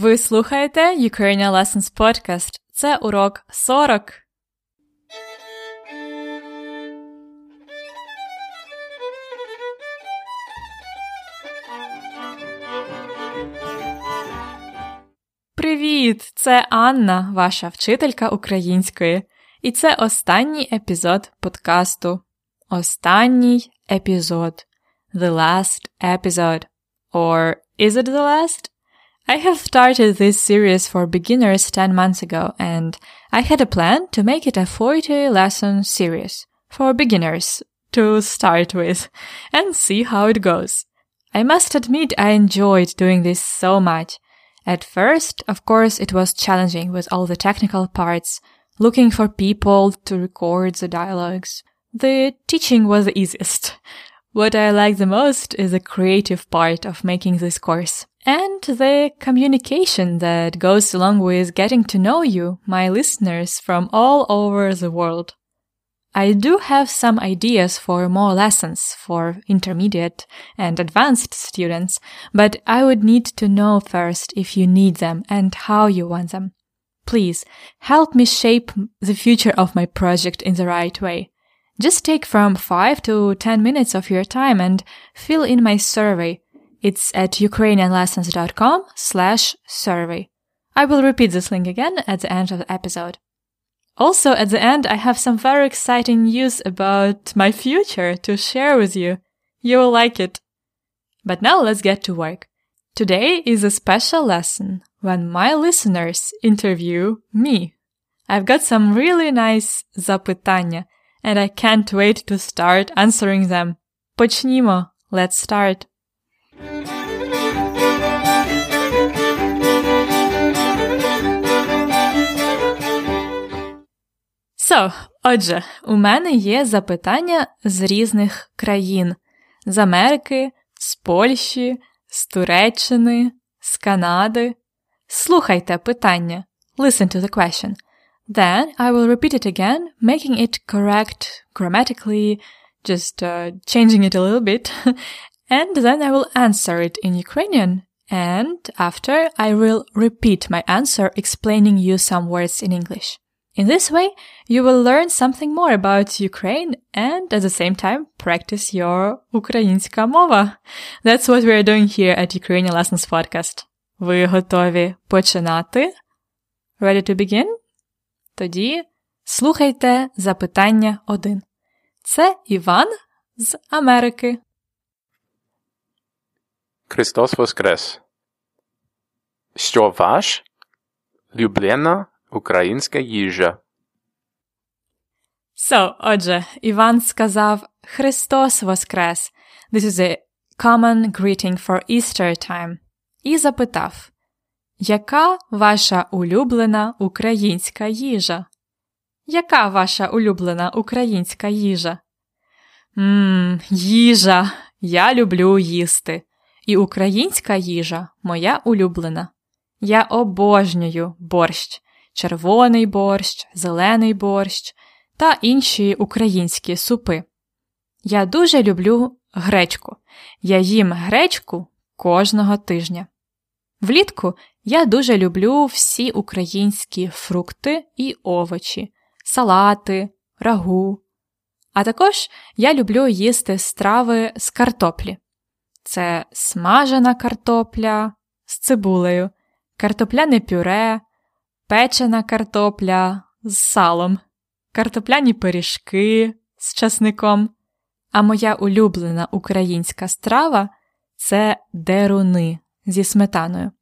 Ви слухаєте Ukrainian Lessons Podcast. Це урок 40. Привіт! Це Анна, ваша вчителька української. І це останній епізод подкасту. Останній епізод. The last episode. Or is it the last? I have started this series for beginners 10 months ago and I had a plan to make it a 40 lesson series for beginners to start with and see how it goes. I must admit I enjoyed doing this so much. At first, of course, it was challenging with all the technical parts, looking for people to record the dialogues. The teaching was the easiest. What I like the most is the creative part of making this course and the communication that goes along with getting to know you, my listeners from all over the world. I do have some ideas for more lessons for intermediate and advanced students, but I would need to know first if you need them and how you want them. Please help me shape the future of my project in the right way. Just take from 5 to 10 minutes of your time and fill in my survey it's at ukrainianlessons.com slash survey. I will repeat this link again at the end of the episode. Also, at the end, I have some very exciting news about my future to share with you. You will like it. But now let's get to work. Today is a special lesson when my listeners interview me. I've got some really nice запитання, and I can't wait to start answering them. Почнімо. Let's start. So, отже, у мене є запитання з різних країн: з Америки, з Польщі, з Туреччини, з Канади. Слухайте питання. Listen to the question. Then I will repeat it again, making it correct grammatically, just uh, changing it a little bit, and then I will answer it in Ukrainian. And after I will repeat my answer, explaining you some words in English. In this way, you will learn something more about Ukraine and at the same time practice your українська мова. That's what we are doing here at Ukrainian Lessons Podcast. Ви готові починати? Ready to begin? Тоді слухайте запитання 1. Це Іван з Америки. Христос Воскрес! Що ваш улюблена українська їжа? So, отже, Іван сказав Христос Воскрес. This is a common greeting for Easter time. І запитав, яка ваша улюблена українська їжа? Яка ваша улюблена українська їжа? Ммм, їжа. Я люблю їсти. І українська їжа моя улюблена. Я обожнюю борщ, червоний борщ, зелений борщ та інші українські супи. Я дуже люблю гречку. Я їм гречку кожного тижня. Влітку я дуже люблю всі українські фрукти і овочі, салати, рагу. А також я люблю їсти страви з картоплі. Це смажена картопля з цибулею, картопляне пюре, печена картопля з салом, картопляні пиріжки з часником. А моя улюблена українська страва це деруни зі сметаною.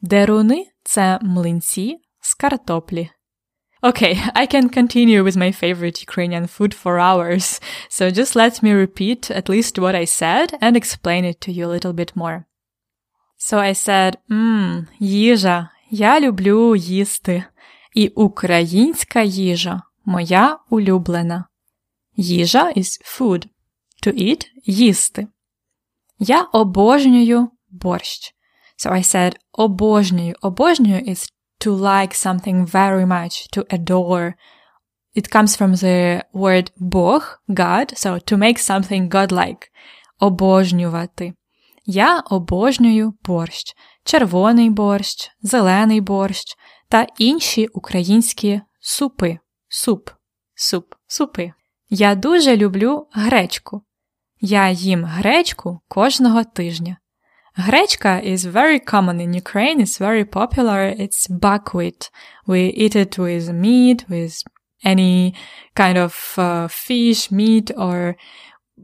Деруни це млинці з картоплі. Okay, I can continue with my favorite Ukrainian food for hours, so just let me repeat at least what I said and explain it to you a little bit more. So I said, mmm, їжа, я люблю їсти. І українська їжа моя улюблена. Їжа is food. To eat – їсти. Я обожнюю борщ. So I said обожнюю. Обожнюю is to like something very much, to adore. It comes from the word Бог, God, so to make something godlike. Обожнювати. Я обожнюю борщ. червоний борщ, зелений борщ та інші українські супи. Суп, суп, супи. Я дуже люблю гречку. Я їм гречку кожного тижня. Гречка is very common in Ukraine. It's very popular. It's buckwheat. We eat it with meat, with any kind of uh, fish, meat, or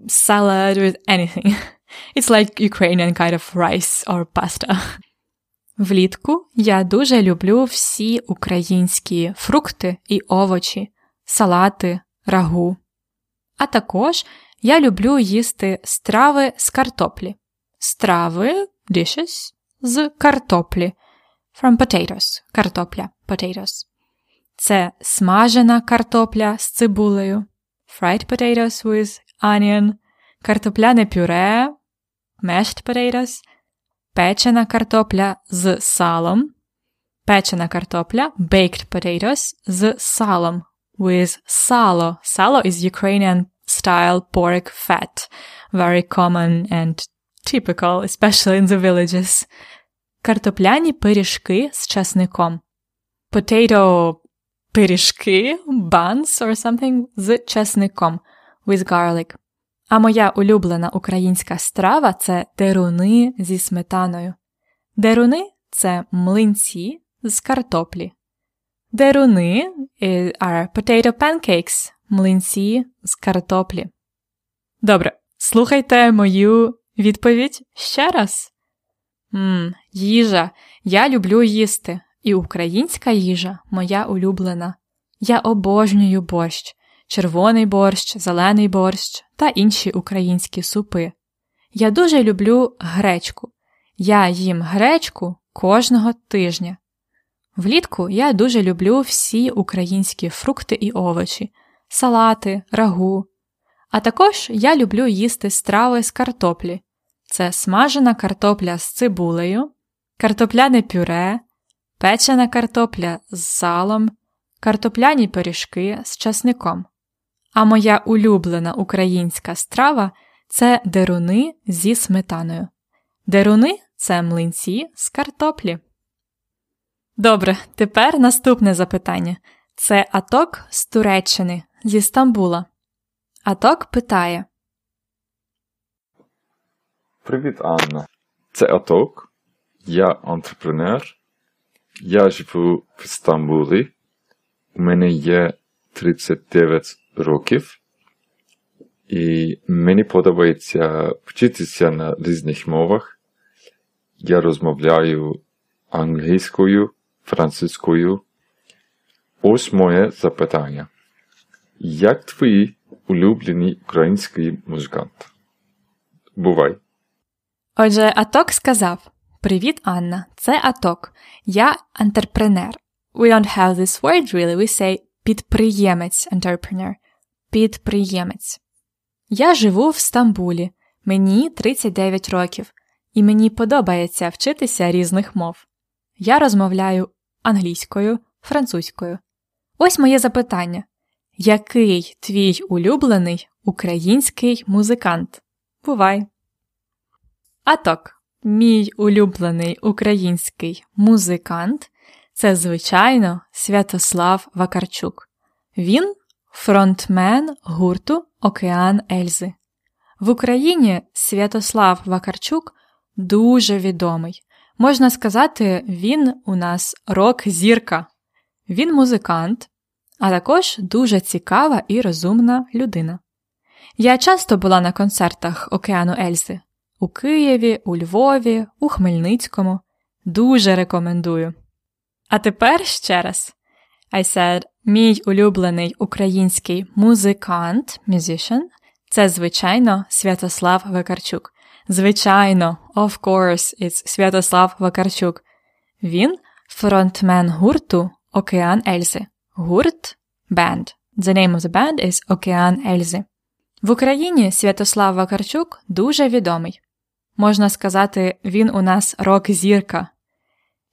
salad, with anything. It's like Ukrainian kind of rice or pasta. Влітку я дуже люблю всі українські фрукти і овочі, салати, рагу. А також я люблю їсти страви з картоплі страви dishes з картоплі. From potatoes. Картопля. Potatoes. Це смажена картопля з цибулею. Fried potatoes with onion. Картопляне пюре. Mashed potatoes. Печена картопля з салом. Печена картопля. Baked potatoes з салом. With salo. Salo is Ukrainian style pork fat. Very common and typical, especially in the villages. Картопляні пиріжки з часником. Potato пиріжки, buns or something з часником with garlic. А моя улюблена українська страва це деруни зі сметаною. Деруни це млинці з картоплі. Деруни are potato pancakes, млинці з картоплі. Добре, слухайте мою Відповідь ще раз. Мм, їжа. Я люблю їсти. І українська їжа моя улюблена. Я обожнюю борщ, червоний борщ, зелений борщ та інші українські супи. Я дуже люблю гречку. Я їм гречку кожного тижня. Влітку я дуже люблю всі українські фрукти і овочі, салати, рагу. А також я люблю їсти страви з картоплі це смажена картопля з цибулею, картопляне пюре, печена картопля з салом, картопляні пиріжки з часником. А моя улюблена українська страва це деруни зі сметаною. Деруни це млинці з картоплі. Добре, тепер наступне запитання. Це Аток з Туреччини, зі Стамбула. Аток питає Привіт, Анна. Це Аток. Я антрепренер. Я живу в Стамбулі. У мене є 39 років. І мені подобається вчитися на різних мовах. Я розмовляю англійською, французькою. Ось моє запитання. Як твої улюблені українські музиканти? Бувай! Отже, Аток сказав: Привіт, Анна, це Аток. Я антрепренер. We don't have this word really, we say підприємець entrepreneur. Підприємець. Я живу в Стамбулі. Мені 39 років, і мені подобається вчитися різних мов. Я розмовляю англійською, французькою. Ось моє запитання: який твій улюблений український музикант? Бувай! А так, мій улюблений український музикант це, звичайно, Святослав Вакарчук. Він фронтмен гурту Океан Ельзи. В Україні Святослав Вакарчук дуже відомий. Можна сказати, він у нас рок-зірка. Він музикант, а також дуже цікава і розумна людина. Я часто була на концертах Океану Ельзи у Києві, у Львові, у Хмельницькому. Дуже рекомендую. А тепер ще раз. I said, мій улюблений український музикант, musician, це, звичайно, Святослав Вакарчук. Звичайно, of course, it's Святослав Вакарчук. Він фронтмен гурту Океан Ельзи. Гурт band. The name of the band is Океан Ельзи. В Україні Святослав Вакарчук дуже відомий. Можна сказати, він у нас рок-зірка.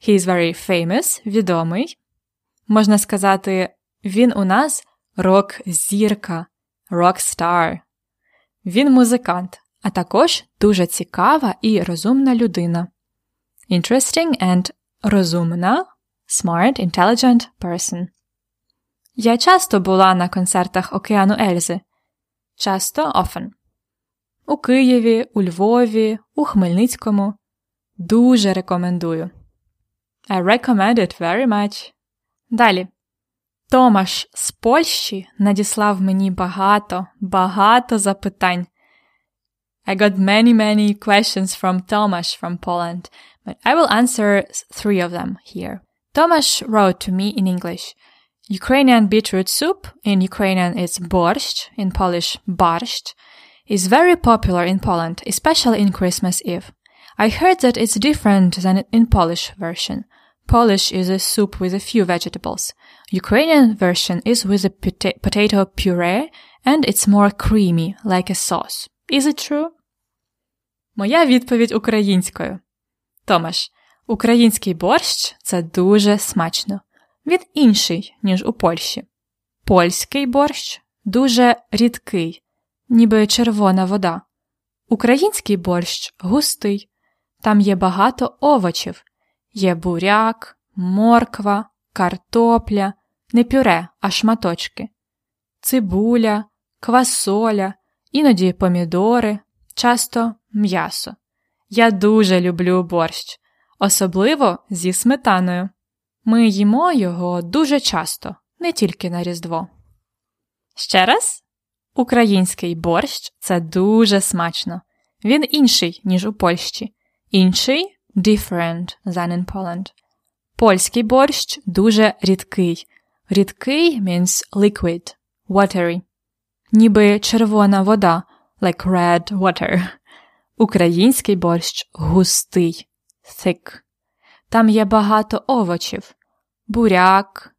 He is very famous, відомий. Можна сказати, він у нас рок-зірка, рок-стар. Він музикант, а також дуже цікава і розумна людина. interesting and розумна, smart, intelligent person. Я часто була на концертах Океану Ельзи. Часто often. У Києві, у Львові, у Хмельницькому. Дуже рекомендую. I recommend it very much. Далі. Томаш з Польщі надіслав мені багато, багато запитань. I got many, many questions from Tomasz from Poland, but I will answer three of them here. Tomasz wrote to me in English. Ukrainian beetroot soup, in Ukrainian it's borscht, in Polish barscht, is very popular in Poland, especially in Christmas Eve. I heard that it's different than in Polish version. Polish is a soup with a few vegetables. Ukrainian version is with a pota- potato puree and it's more creamy, like a sauce. Is it true? Моя відповідь українською. Томаш, український борщ це дуже смачно. Він інший, ніж у Польщі. Польський борщ дуже рідкий, ніби червона вода. Український борщ густий. Там є багато овочів. Є буряк, морква, картопля, не пюре, а шматочки, цибуля, квасоля, іноді помідори, часто м'ясо. Я дуже люблю борщ, особливо зі сметаною. Ми їмо його дуже часто, не тільки на Різдво. Ще раз, український борщ це дуже смачно. Він інший, ніж у Польщі. Інший different than in Poland. Польський борщ дуже рідкий. Рідкий means liquid, watery. Ніби червона вода, like red water. Український борщ густий, thick. Там є багато овочів. Буряк,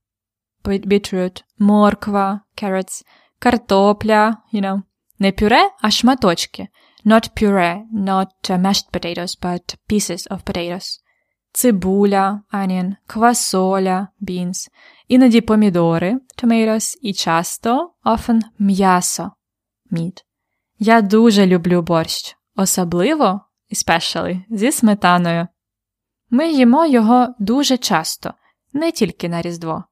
beetroot, морква, carrots, картопля, you know. Не пюре, а шматочки. Not puree, not uh, mashed potatoes, but pieces of potatoes. Цибуля, onion, квасоля, beans, іноді помідори, tomatoes, і часто, often, м'ясо, meat. Я дуже люблю борщ, особливо, especially, зі сметаною. Ми їмо його дуже часто, не тільки на Різдво.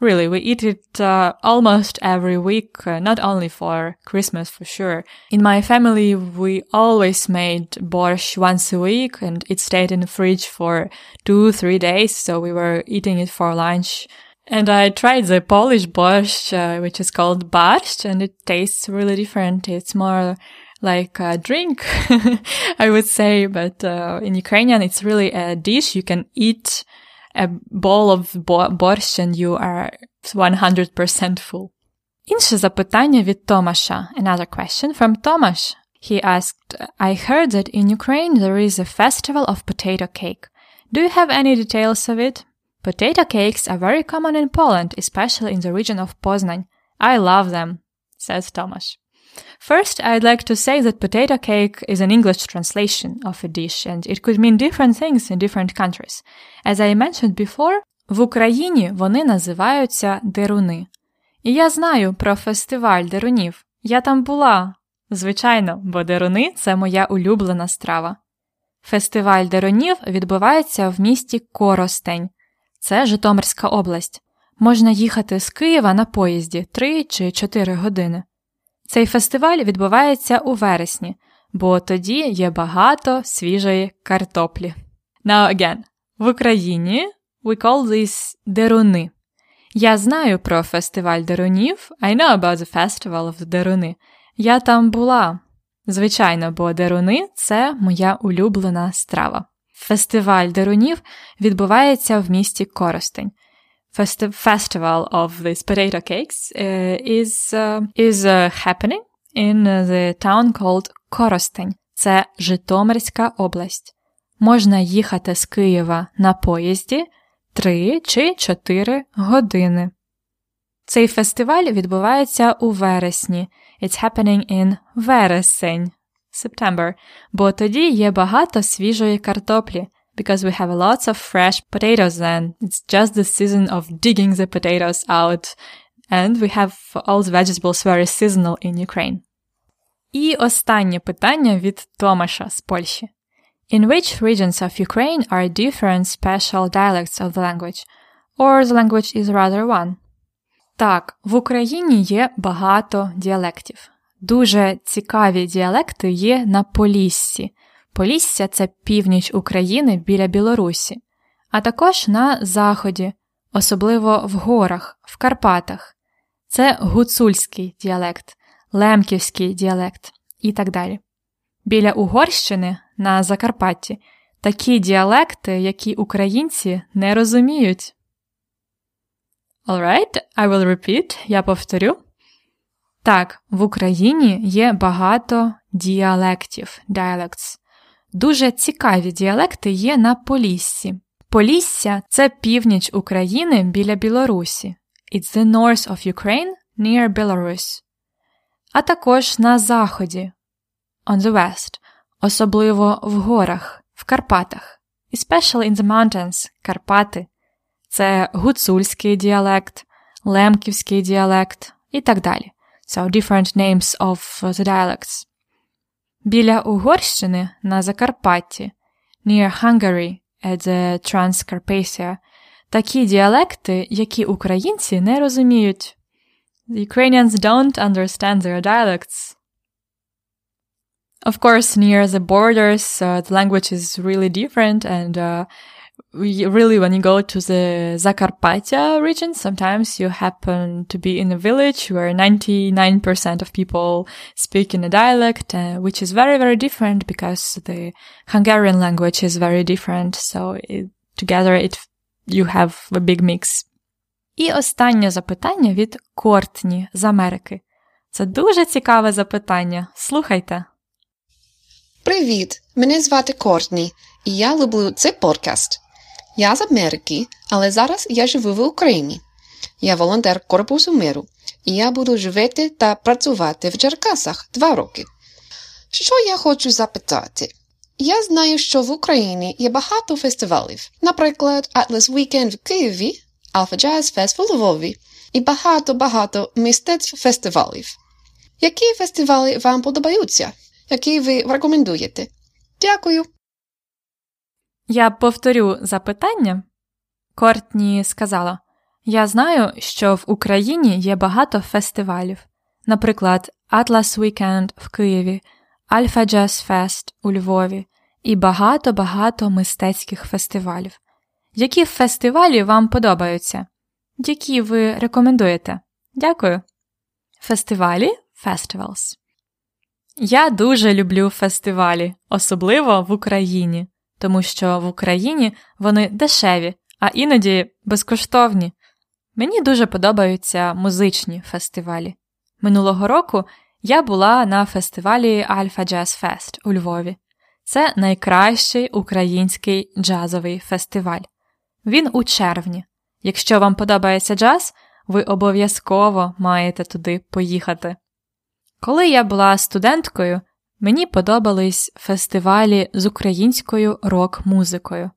Really, we eat it uh, almost every week, uh, not only for Christmas for sure. In my family, we always made borscht once a week and it stayed in the fridge for two, three days. So we were eating it for lunch. And I tried the Polish borscht, uh, which is called barszcz, and it tastes really different. It's more like a drink, I would say, but uh, in Ukrainian, it's really a dish you can eat a bowl of borscht and you are 100% full. Інше запитання від Томаша. Another question from Tomasz. He asked, I heard that in Ukraine there is a festival of potato cake. Do you have any details of it? Potato cakes are very common in Poland, especially in the region of Poznan. I love them, says Tomasz. First, I'd like to say that potato cake is an English translation of a dish, and it could mean different things in different countries. As I mentioned before, в Україні вони називаються деруни. І я знаю про фестиваль дерунів. Я там була. Звичайно, бо деруни це моя улюблена страва. Фестиваль дерунів відбувається в місті Коростень. Це Житомирська область. Можна їхати з Києва на поїзді 3 чи 4 години. Цей фестиваль відбувається у вересні, бо тоді є багато свіжої картоплі. Now again, в Україні we call this деруни. Я знаю про фестиваль дерунів. I know about the festival of деруни. Я там була. Звичайно, бо деруни це моя улюблена страва. Фестиваль дерунів відбувається в місті Коростень. Festival of these potato cakes uh, is uh, is uh, happening in the town called Коростень. Це Житомирська область. Можна їхати з Києва на поїзді 3 чи 4 години. Цей фестиваль відбувається у вересні. It's happening in вересень, September, бо тоді є багато свіжої картоплі because we have lots of fresh potatoes then. It's just the season of digging the potatoes out. And we have all the vegetables very seasonal in Ukraine. І останнє питання від Томаша з Польщі. In which regions of Ukraine are different special dialects of the language? Or the language is rather one? Так, в Україні є багато діалектів. Дуже цікаві діалекти є на Поліссі. Полісся це північ України біля Білорусі, а також на Заході, особливо в горах, в Карпатах. Це гуцульський діалект, лемківський діалект і так далі. Біля Угорщини на Закарпатті такі діалекти, які українці не розуміють. Alright, I will repeat, я повторю. Так, в Україні є багато діалектів, dialects. Дуже цікаві діалекти є на Поліссі. Полісся це північ України біля Білорусі. It's the north of Ukraine near Belarus. А також на заході on the west, особливо в горах, в Карпатах. Especially in the mountains Карпати. Це гуцульський діалект, лемківський діалект і так далі. So different names of the dialects. Біля Угорщини на Закарпатті, near Hungary at the Transcarpathia, такі діалекти, які українці не розуміють. The Ukrainians don't understand their dialects. Of course, near the borders, uh, the language is really different and uh, we really when you go to the Zakarpattia region, sometimes you happen to be in a village where 99% of people speak in a dialect, uh, which is very, very different because the Hungarian language is very different. So it, together it, you have a big mix. І останнє запитання від Кортні з Америки. Це дуже цікаве запитання. Слухайте. Привіт! Мене звати Кортні, і я люблю цей подкаст. Я з Америки, але зараз я живу в Україні. Я волонтер Корпусу миру, і я буду жити та працювати в Черкасах два роки. Що я хочу запитати? Я знаю, що в Україні є багато фестивалів, наприклад, Atlas Weekend в Києві, Alpha Jazz Fest в Львові і багато-багато мистецтв фестивалів. Які фестивалі вам подобаються? Які ви рекомендуєте? Дякую. Я повторю запитання. Кортні сказала: Я знаю, що в Україні є багато фестивалів, наприклад, Atlas Weekend в Києві, Alpha Jazz Fest у Львові і багато-багато мистецьких фестивалів. Які фестивалі вам подобаються? Які ви рекомендуєте? Дякую. Фестивалі Festivals. Я дуже люблю фестивалі, особливо в Україні тому що в Україні вони дешеві, а іноді безкоштовні. Мені дуже подобаються музичні фестивалі. Минулого року я була на фестивалі Alpha Jazz Fest у Львові. Це найкращий український джазовий фестиваль. Він у червні. Якщо вам подобається джаз, ви обов'язково маєте туди поїхати. Коли я була студенткою, Мені подобались фестивалі з українською рок-музикою.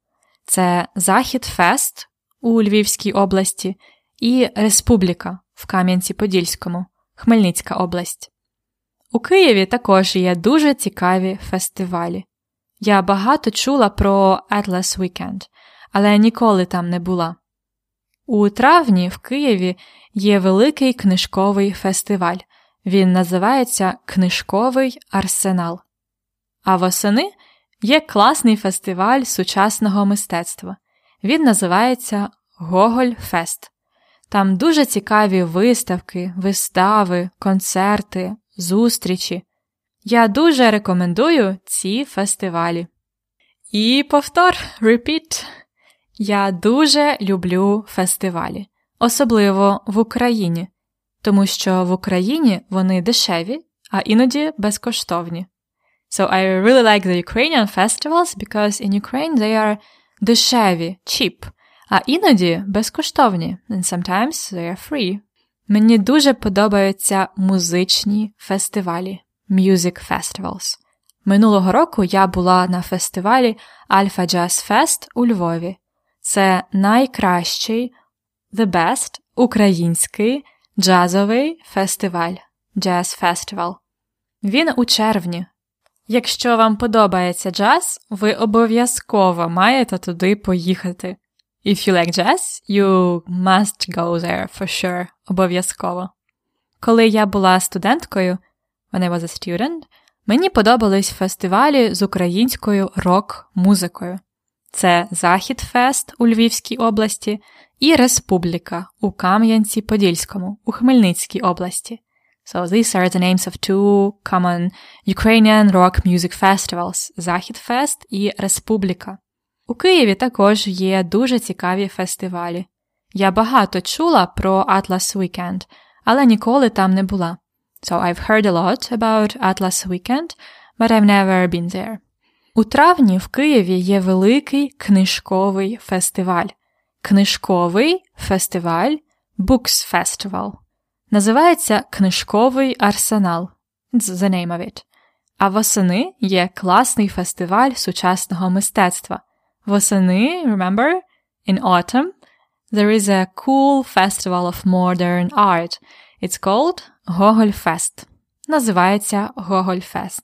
Це Захід Фест у Львівській області і Республіка в Кам'янці-Подільському, Хмельницька область. У Києві також є дуже цікаві фестивалі. Я багато чула про Atlas Weekend, але ніколи там не була. У травні в Києві є великий книжковий фестиваль. Він називається Книжковий арсенал. А восени є класний фестиваль сучасного мистецтва. Він називається Гоголь Фест. Там дуже цікаві виставки, вистави, концерти, зустрічі. Я дуже рекомендую ці фестивалі. І повтор, repeat. Я дуже люблю фестивалі, особливо в Україні тому що в Україні вони дешеві, а іноді безкоштовні. So I really like the Ukrainian festivals because in Ukraine they are дешеві, cheap, а іноді безкоштовні, and sometimes they are free. Мені дуже подобаються музичні фестивалі, music festivals. Минулого року я була на фестивалі Alpha Jazz Fest у Львові. Це найкращий, the best український Джазовий фестиваль Jazz Festival. Він у червні. Якщо вам подобається джаз, ви обов'язково маєте туди поїхати. If you like jazz, you must go there for sure. Обов'язково. Коли я була студенткою, when I was a student, мені подобались фестивалі з українською рок-музикою. Це Захід Фест у Львівській області і Республіка у Кам'янці-Подільському у Хмельницькій області. So these are the names of two common Ukrainian rock music festivals Захід Фест і Республіка. У Києві також є дуже цікаві фестивалі. Я багато чула про Atlas Weekend, але ніколи там не була. So I've heard a lot about Atlas Weekend, but I've never been there. У травні в Києві є великий книжковий фестиваль. Книжковий фестиваль Books Festival. Називається Книжковий арсенал. The name of it. А восени є класний фестиваль сучасного мистецтва. Восени, remember, in autumn, there is a cool festival of modern art. It's called Gogolfest. Називається Gogolfest.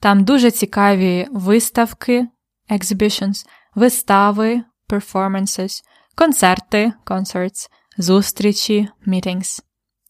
Там дуже цікаві виставки, exhibitions, вистави, performances, концерти, concerts, зустрічі, meetings.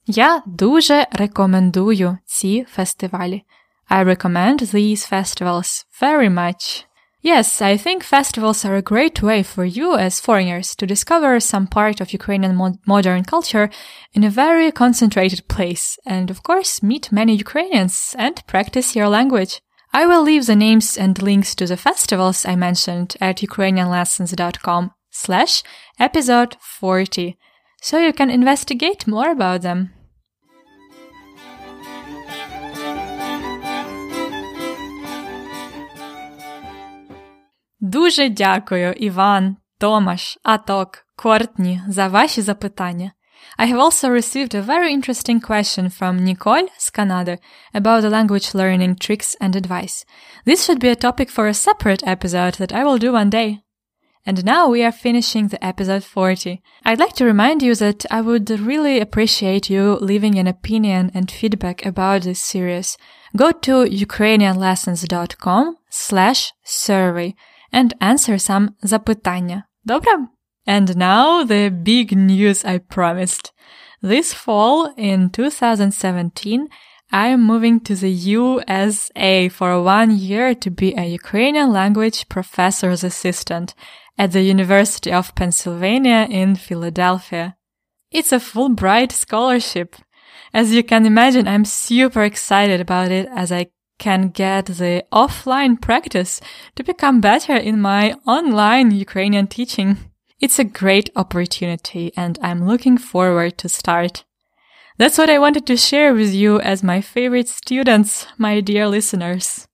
Я дуже рекомендую ці фестивалі. I recommend these festivals very much. Yes, I think festivals are a great way for you as foreigners to discover some part of Ukrainian mo- modern culture in a very concentrated place and of course meet many Ukrainians and practice your language. I will leave the names and links to the festivals I mentioned at ukrainianlessons.com slash episode 40 so you can investigate more about them. Дуже дякую, Іван, Томаш, Аток, Кортні за ваші запитання. I have also received a very interesting question from Nicole з Канади about the language learning tricks and advice. This should be a topic for a separate episode that I will do one day. And now we are finishing the episode 40. I'd like to remind you that I would really appreciate you leaving an opinion and feedback about this series. Go to ukrainianlessons.com slash survey and answer some запитання. Добре? And now the big news I promised. This fall in 2017, I am moving to the USA for one year to be a Ukrainian language professor's assistant at the University of Pennsylvania in Philadelphia. It's a Fulbright scholarship. As you can imagine, I'm super excited about it as I can get the offline practice to become better in my online Ukrainian teaching. It's a great opportunity and I'm looking forward to start. That's what I wanted to share with you as my favorite students, my dear listeners.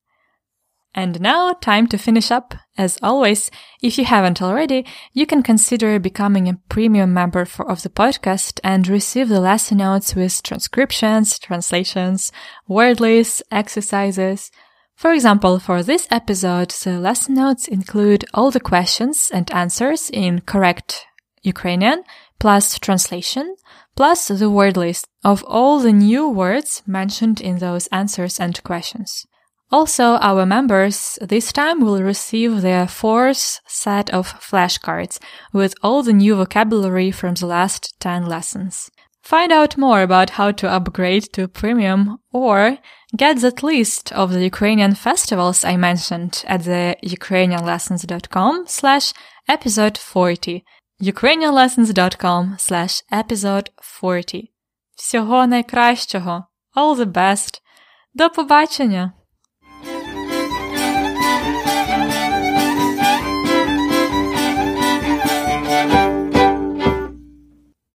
And now, time to finish up. As always, if you haven't already, you can consider becoming a premium member for, of the podcast and receive the lesson notes with transcriptions, translations, word lists, exercises. For example, for this episode, the lesson notes include all the questions and answers in correct Ukrainian, plus translation, plus the word list of all the new words mentioned in those answers and questions. Also, our members this time will receive their fourth set of flashcards with all the new vocabulary from the last 10 lessons. Find out more about how to upgrade to premium or get that list of the Ukrainian festivals I mentioned at the ukrainianlessons.com slash episode 40. ukrainianlessons.com slash episode 40. Всього найкращого. All the best. До побачення!